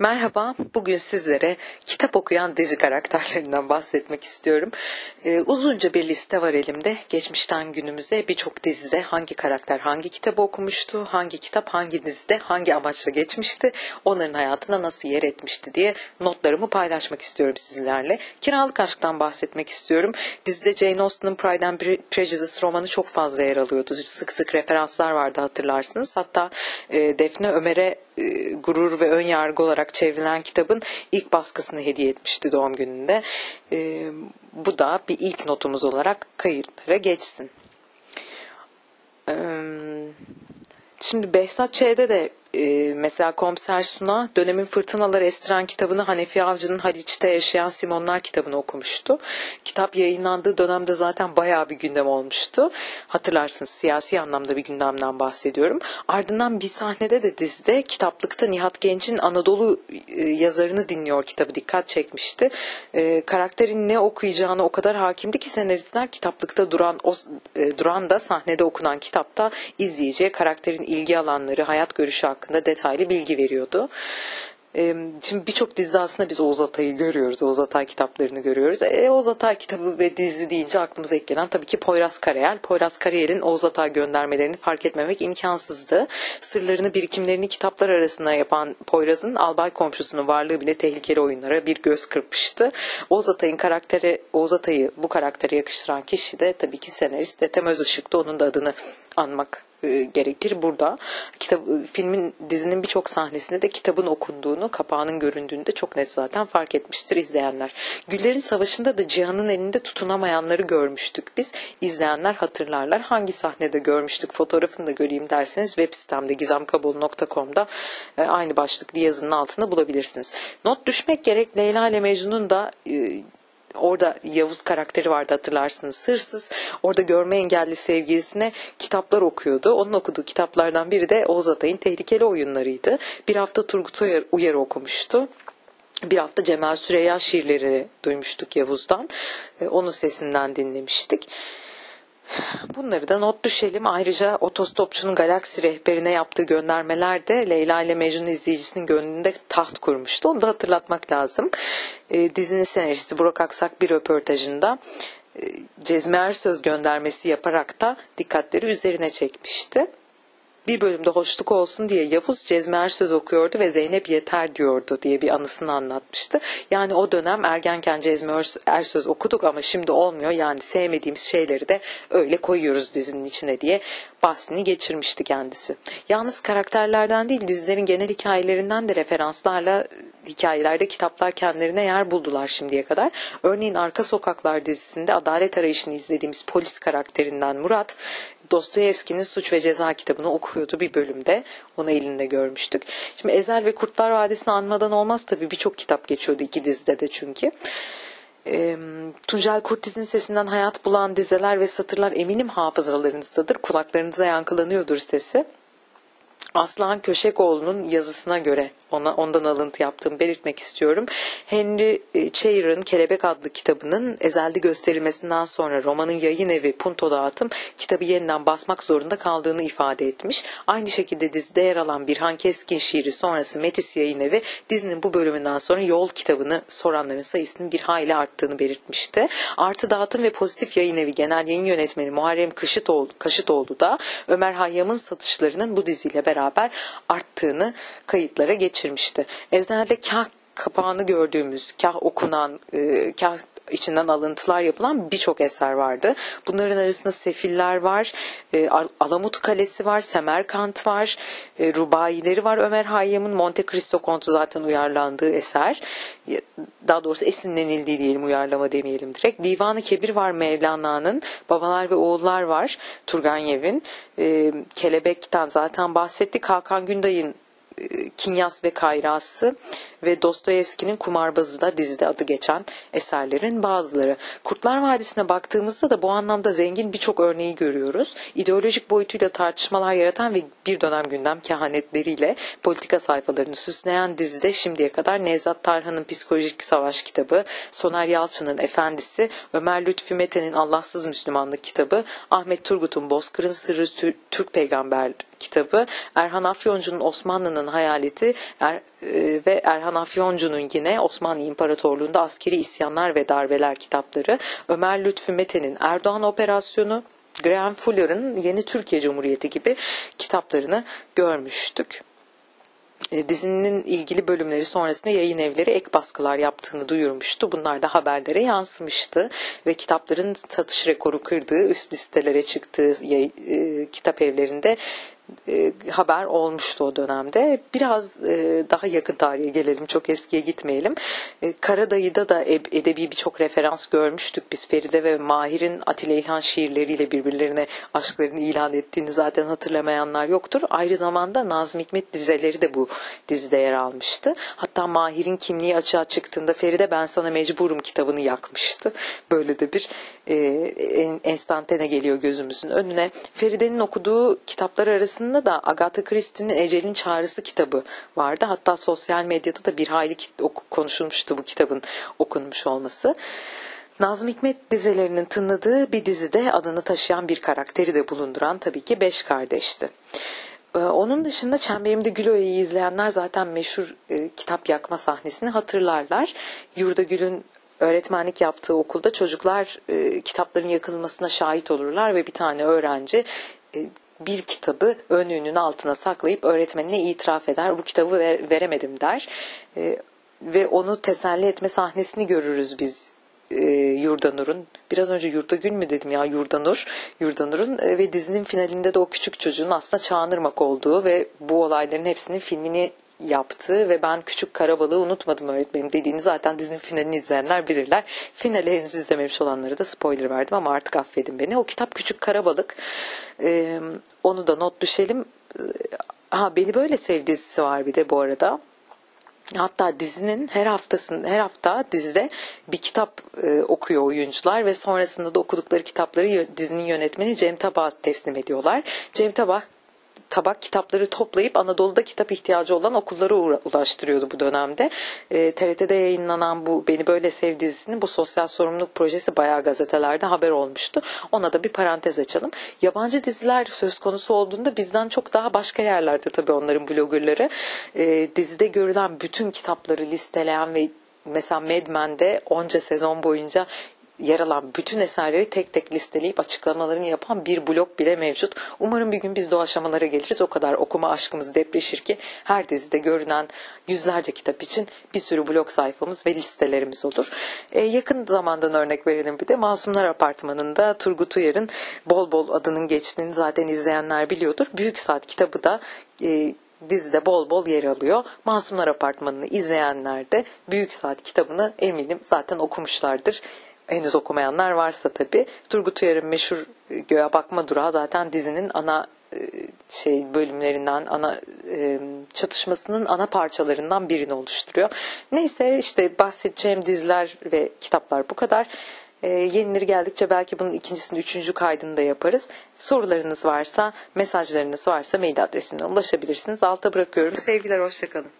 Merhaba, bugün sizlere kitap okuyan dizi karakterlerinden bahsetmek istiyorum. Ee, uzunca bir liste var elimde. Geçmişten günümüze birçok dizide hangi karakter hangi kitabı okumuştu, hangi kitap hangi dizide hangi amaçla geçmişti, onların hayatına nasıl yer etmişti diye notlarımı paylaşmak istiyorum sizlerle. Kiralık Aşk'tan bahsetmek istiyorum. Dizide Jane Austen'ın Pride and Prejudice romanı çok fazla yer alıyordu. Sık sık referanslar vardı hatırlarsınız. Hatta e, Defne Ömer'e e, gurur ve ön yargı olarak çevrilen kitabın ilk baskısını hediye etmişti doğum gününde. E, bu da bir ilk notumuz olarak kayıtlara geçsin. E, şimdi Behzat Ç'de de e, mesela Komiser Suna dönemin fırtınaları estiren kitabını Hanefi Avcı'nın Haliç'te yaşayan Simonlar kitabını okumuştu. Kitap yayınlandığı dönemde zaten bayağı bir gündem olmuştu. Hatırlarsınız siyasi anlamda bir gündemden bahsediyorum. Ardından bir sahnede de dizide kitaplıkta Nihat Genç'in Anadolu e, yazarını dinliyor kitabı dikkat çekmişti. E, karakterin ne okuyacağını o kadar hakimdi ki senaristler kitaplıkta duran o, e, duran da sahnede okunan kitapta izleyiciye karakterin ilgi alanları, hayat görüşü detaylı bilgi veriyordu. Şimdi birçok dizide aslında biz Oğuz Atay'ı görüyoruz. Oğuz Atay kitaplarını görüyoruz. E, Oğuz Atay kitabı ve dizi deyince aklımıza ilk gelen tabii ki Poyraz Karayel. Poyraz Karayel'in Oğuz Atay göndermelerini fark etmemek imkansızdı. Sırlarını, birikimlerini kitaplar arasında yapan Poyraz'ın albay komşusunun varlığı bile tehlikeli oyunlara bir göz kırpmıştı. Oğuz Atay'ın karakteri, Oğuz Atay'ı bu karaktere yakıştıran kişi de tabii ki senarist Ethem Özışık'ta onun da adını anmak e, gerekir burada. Kitap, e, filmin dizinin birçok sahnesinde de kitabın okunduğunu, kapağının göründüğünü de çok net zaten fark etmiştir izleyenler. Güllerin Savaşı'nda da Cihan'ın elinde tutunamayanları görmüştük biz. İzleyenler hatırlarlar. Hangi sahnede görmüştük fotoğrafını da göreyim derseniz web sitemde gizemkabul.com'da e, aynı başlıklı yazının altında bulabilirsiniz. Not düşmek gerek Leyla ile Mecnun'un da Orada Yavuz karakteri vardı hatırlarsınız. Hırsız orada görme engelli sevgilisine kitaplar okuyordu. Onun okuduğu kitaplardan biri de Oğuz Atay'ın tehlikeli oyunlarıydı. Bir hafta Turgut Uyar, okumuştu. Bir hafta Cemal Süreyya şiirleri duymuştuk Yavuz'dan. E, onun sesinden dinlemiştik. Bunları da not düşelim. Ayrıca Otostopçunun Galaksi rehberine yaptığı göndermeler de Leyla ile Mecnun izleyicisinin gönlünde taht kurmuştu. Onu da hatırlatmak lazım. E, dizinin senaristi Burak Aksak bir röportajında e, Cezmi söz göndermesi yaparak da dikkatleri üzerine çekmişti bir bölümde hoşluk olsun diye Yavuz Cezmer söz okuyordu ve Zeynep yeter diyordu diye bir anısını anlatmıştı. Yani o dönem ergenken Cezmer Ersöz okuduk ama şimdi olmuyor. Yani sevmediğimiz şeyleri de öyle koyuyoruz dizinin içine diye bahsini geçirmişti kendisi. Yalnız karakterlerden değil dizilerin genel hikayelerinden de referanslarla hikayelerde kitaplar kendilerine yer buldular şimdiye kadar. Örneğin Arka Sokaklar dizisinde adalet arayışını izlediğimiz polis karakterinden Murat Dostoyevski'nin Suç ve Ceza kitabını okuyordu bir bölümde. Onu elinde görmüştük. Şimdi Ezel ve Kurtlar Vadisi'ni anmadan olmaz tabii birçok kitap geçiyordu iki dizide de çünkü. E, Tuncel Kurtiz'in sesinden hayat bulan dizeler ve satırlar eminim hafızalarınızdadır. Kulaklarınıza yankılanıyordur sesi. Aslan Köşekoğlu'nun yazısına göre ona ondan alıntı yaptığımı belirtmek istiyorum. Henry e, Chayer'ın Kelebek adlı kitabının ezelde gösterilmesinden sonra romanın yayın evi Punto Dağıtım kitabı yeniden basmak zorunda kaldığını ifade etmiş. Aynı şekilde dizide yer alan Birhan Keskin şiiri sonrası Metis yayın evi dizinin bu bölümünden sonra Yol kitabını soranların sayısının bir hayli arttığını belirtmişti. Artı Dağıtım ve Pozitif Yayın Evi Genel Yayın Yönetmeni Muharrem Kaşıtoğlu, Kaşıtoğlu da Ömer Hayyam'ın satışlarının bu diziyle beraber arttığını kayıtlara geçirmişti. Eczanede kah kapağını gördüğümüz, kah okunan, e, kah içinden alıntılar yapılan birçok eser vardı. Bunların arasında Sefiller var, e, Alamut Kalesi var, Semerkant var, e, Rubayileri var. Ömer Hayyam'ın Monte Cristo Kontu zaten uyarlandığı eser. Daha doğrusu esinlenildiği diyelim uyarlama demeyelim direkt. Divanı Kebir var Mevlana'nın, Babalar ve Oğullar var Turganev'in. E, Kelebek'ten zaten bahsettik. Hakan Günday'ın e, Kinyas ve Kayrası ve Dostoyevski'nin Kumarbazı da dizide adı geçen eserlerin bazıları. Kurtlar Vadisi'ne baktığımızda da bu anlamda zengin birçok örneği görüyoruz. İdeolojik boyutuyla tartışmalar yaratan ve bir dönem gündem kehanetleriyle politika sayfalarını süsleyen dizide şimdiye kadar Nevzat Tarhan'ın Psikolojik Savaş kitabı, Soner Yalçın'ın Efendisi, Ömer Lütfi Mete'nin Allahsız Müslümanlık kitabı, Ahmet Turgut'un Bozkır'ın Sırrı Türk Peygamber kitabı, Erhan Afyoncu'nun Osmanlı'nın Hayaleti, er, ve Erhan Afyoncu'nun yine Osmanlı İmparatorluğu'nda askeri isyanlar ve darbeler kitapları, Ömer Lütfü Mete'nin Erdoğan Operasyonu, Graham Fuller'ın Yeni Türkiye Cumhuriyeti gibi kitaplarını görmüştük. E, dizinin ilgili bölümleri sonrasında yayın evleri ek baskılar yaptığını duyurmuştu. Bunlar da haberlere yansımıştı ve kitapların satış rekoru kırdığı, üst listelere çıktığı e, kitap evlerinde e, haber olmuştu o dönemde. Biraz e, daha yakın tarihe gelelim, çok eskiye gitmeyelim. E, Karadayı'da da edebi birçok referans görmüştük. Biz Feride ve Mahir'in Atilla İlhan şiirleriyle birbirlerine aşklarını ilan ettiğini zaten hatırlamayanlar yoktur. Aynı zamanda Nazım Hikmet dizeleri de bu dizide yer almıştı. Hatta Mahir'in kimliği açığa çıktığında Feride ben sana mecburum kitabını yakmıştı. Böyle de bir e, geliyor gözümüzün önüne. Feride'nin okuduğu kitaplar arasında da Agatha Christie'nin Ecel'in Çağrısı kitabı vardı. Hatta sosyal medyada da bir hayli konuşulmuştu bu kitabın okunmuş olması. Nazım Hikmet dizelerinin tınladığı bir dizide adını taşıyan bir karakteri de bulunduran tabii ki Beş Kardeş'ti. Ee, onun dışında Çemberimde Güloya'yı izleyenler zaten meşhur e, kitap yakma sahnesini hatırlarlar. Yurda Gül'ün öğretmenlik yaptığı okulda çocuklar e, kitapların yakılmasına şahit olurlar ve bir tane öğrenci e, bir kitabı önlüğünün altına saklayıp öğretmenine itiraf eder. Bu kitabı ver, veremedim der. E, ve onu teselli etme sahnesini görürüz biz e, Yurdanur'un. Biraz önce Yurdagül mü dedim ya Yurdanur. Yurdanur'un e, ve dizinin finalinde de o küçük çocuğun aslında Çağınırmak olduğu ve bu olayların hepsinin filmini yaptı ve ben Küçük Karabalığı unutmadım öğretmenim dediğini zaten dizinin finalini izleyenler bilirler. Finali henüz izlememiş olanlara da spoiler verdim ama artık affedin beni. O kitap Küçük Karabalık. Ee, onu da not düşelim. Ha beni böyle sev dizisi var bir de bu arada. Hatta dizinin her haftasında her hafta dizide bir kitap e, okuyor oyuncular ve sonrasında da okudukları kitapları dizinin yönetmeni Cem Tabak'a teslim ediyorlar. Cem Tabak tabak kitapları toplayıp Anadolu'da kitap ihtiyacı olan okullara ulaştırıyordu bu dönemde. E, TRT'de yayınlanan bu Beni Böyle Sev dizisinin bu sosyal sorumluluk projesi bayağı gazetelerde haber olmuştu. Ona da bir parantez açalım. Yabancı diziler söz konusu olduğunda bizden çok daha başka yerlerde tabii onların bloggerları. E, dizide görülen bütün kitapları listeleyen ve mesela Mad Men'de onca sezon boyunca yer alan bütün eserleri tek tek listeleyip açıklamalarını yapan bir blog bile mevcut. Umarım bir gün biz de o aşamalara geliriz. O kadar okuma aşkımız depreşir ki her dizide görünen yüzlerce kitap için bir sürü blog sayfamız ve listelerimiz olur. E, yakın zamandan örnek verelim bir de Masumlar Apartmanı'nda Turgut Uyar'ın bol bol adının geçtiğini zaten izleyenler biliyordur. Büyük Saat kitabı da e, dizide bol bol yer alıyor. Masumlar Apartmanı'nı izleyenler de Büyük Saat kitabını eminim zaten okumuşlardır henüz okumayanlar varsa tabii. Turgut Uyar'ın meşhur e, Göğe Bakma Durağı zaten dizinin ana e, şey bölümlerinden ana e, çatışmasının ana parçalarından birini oluşturuyor. Neyse işte bahsedeceğim diziler ve kitaplar bu kadar. E, yenileri geldikçe belki bunun ikincisini, üçüncü kaydını da yaparız. Sorularınız varsa, mesajlarınız varsa mail adresine ulaşabilirsiniz. Alta bırakıyorum. Sevgiler, hoşçakalın.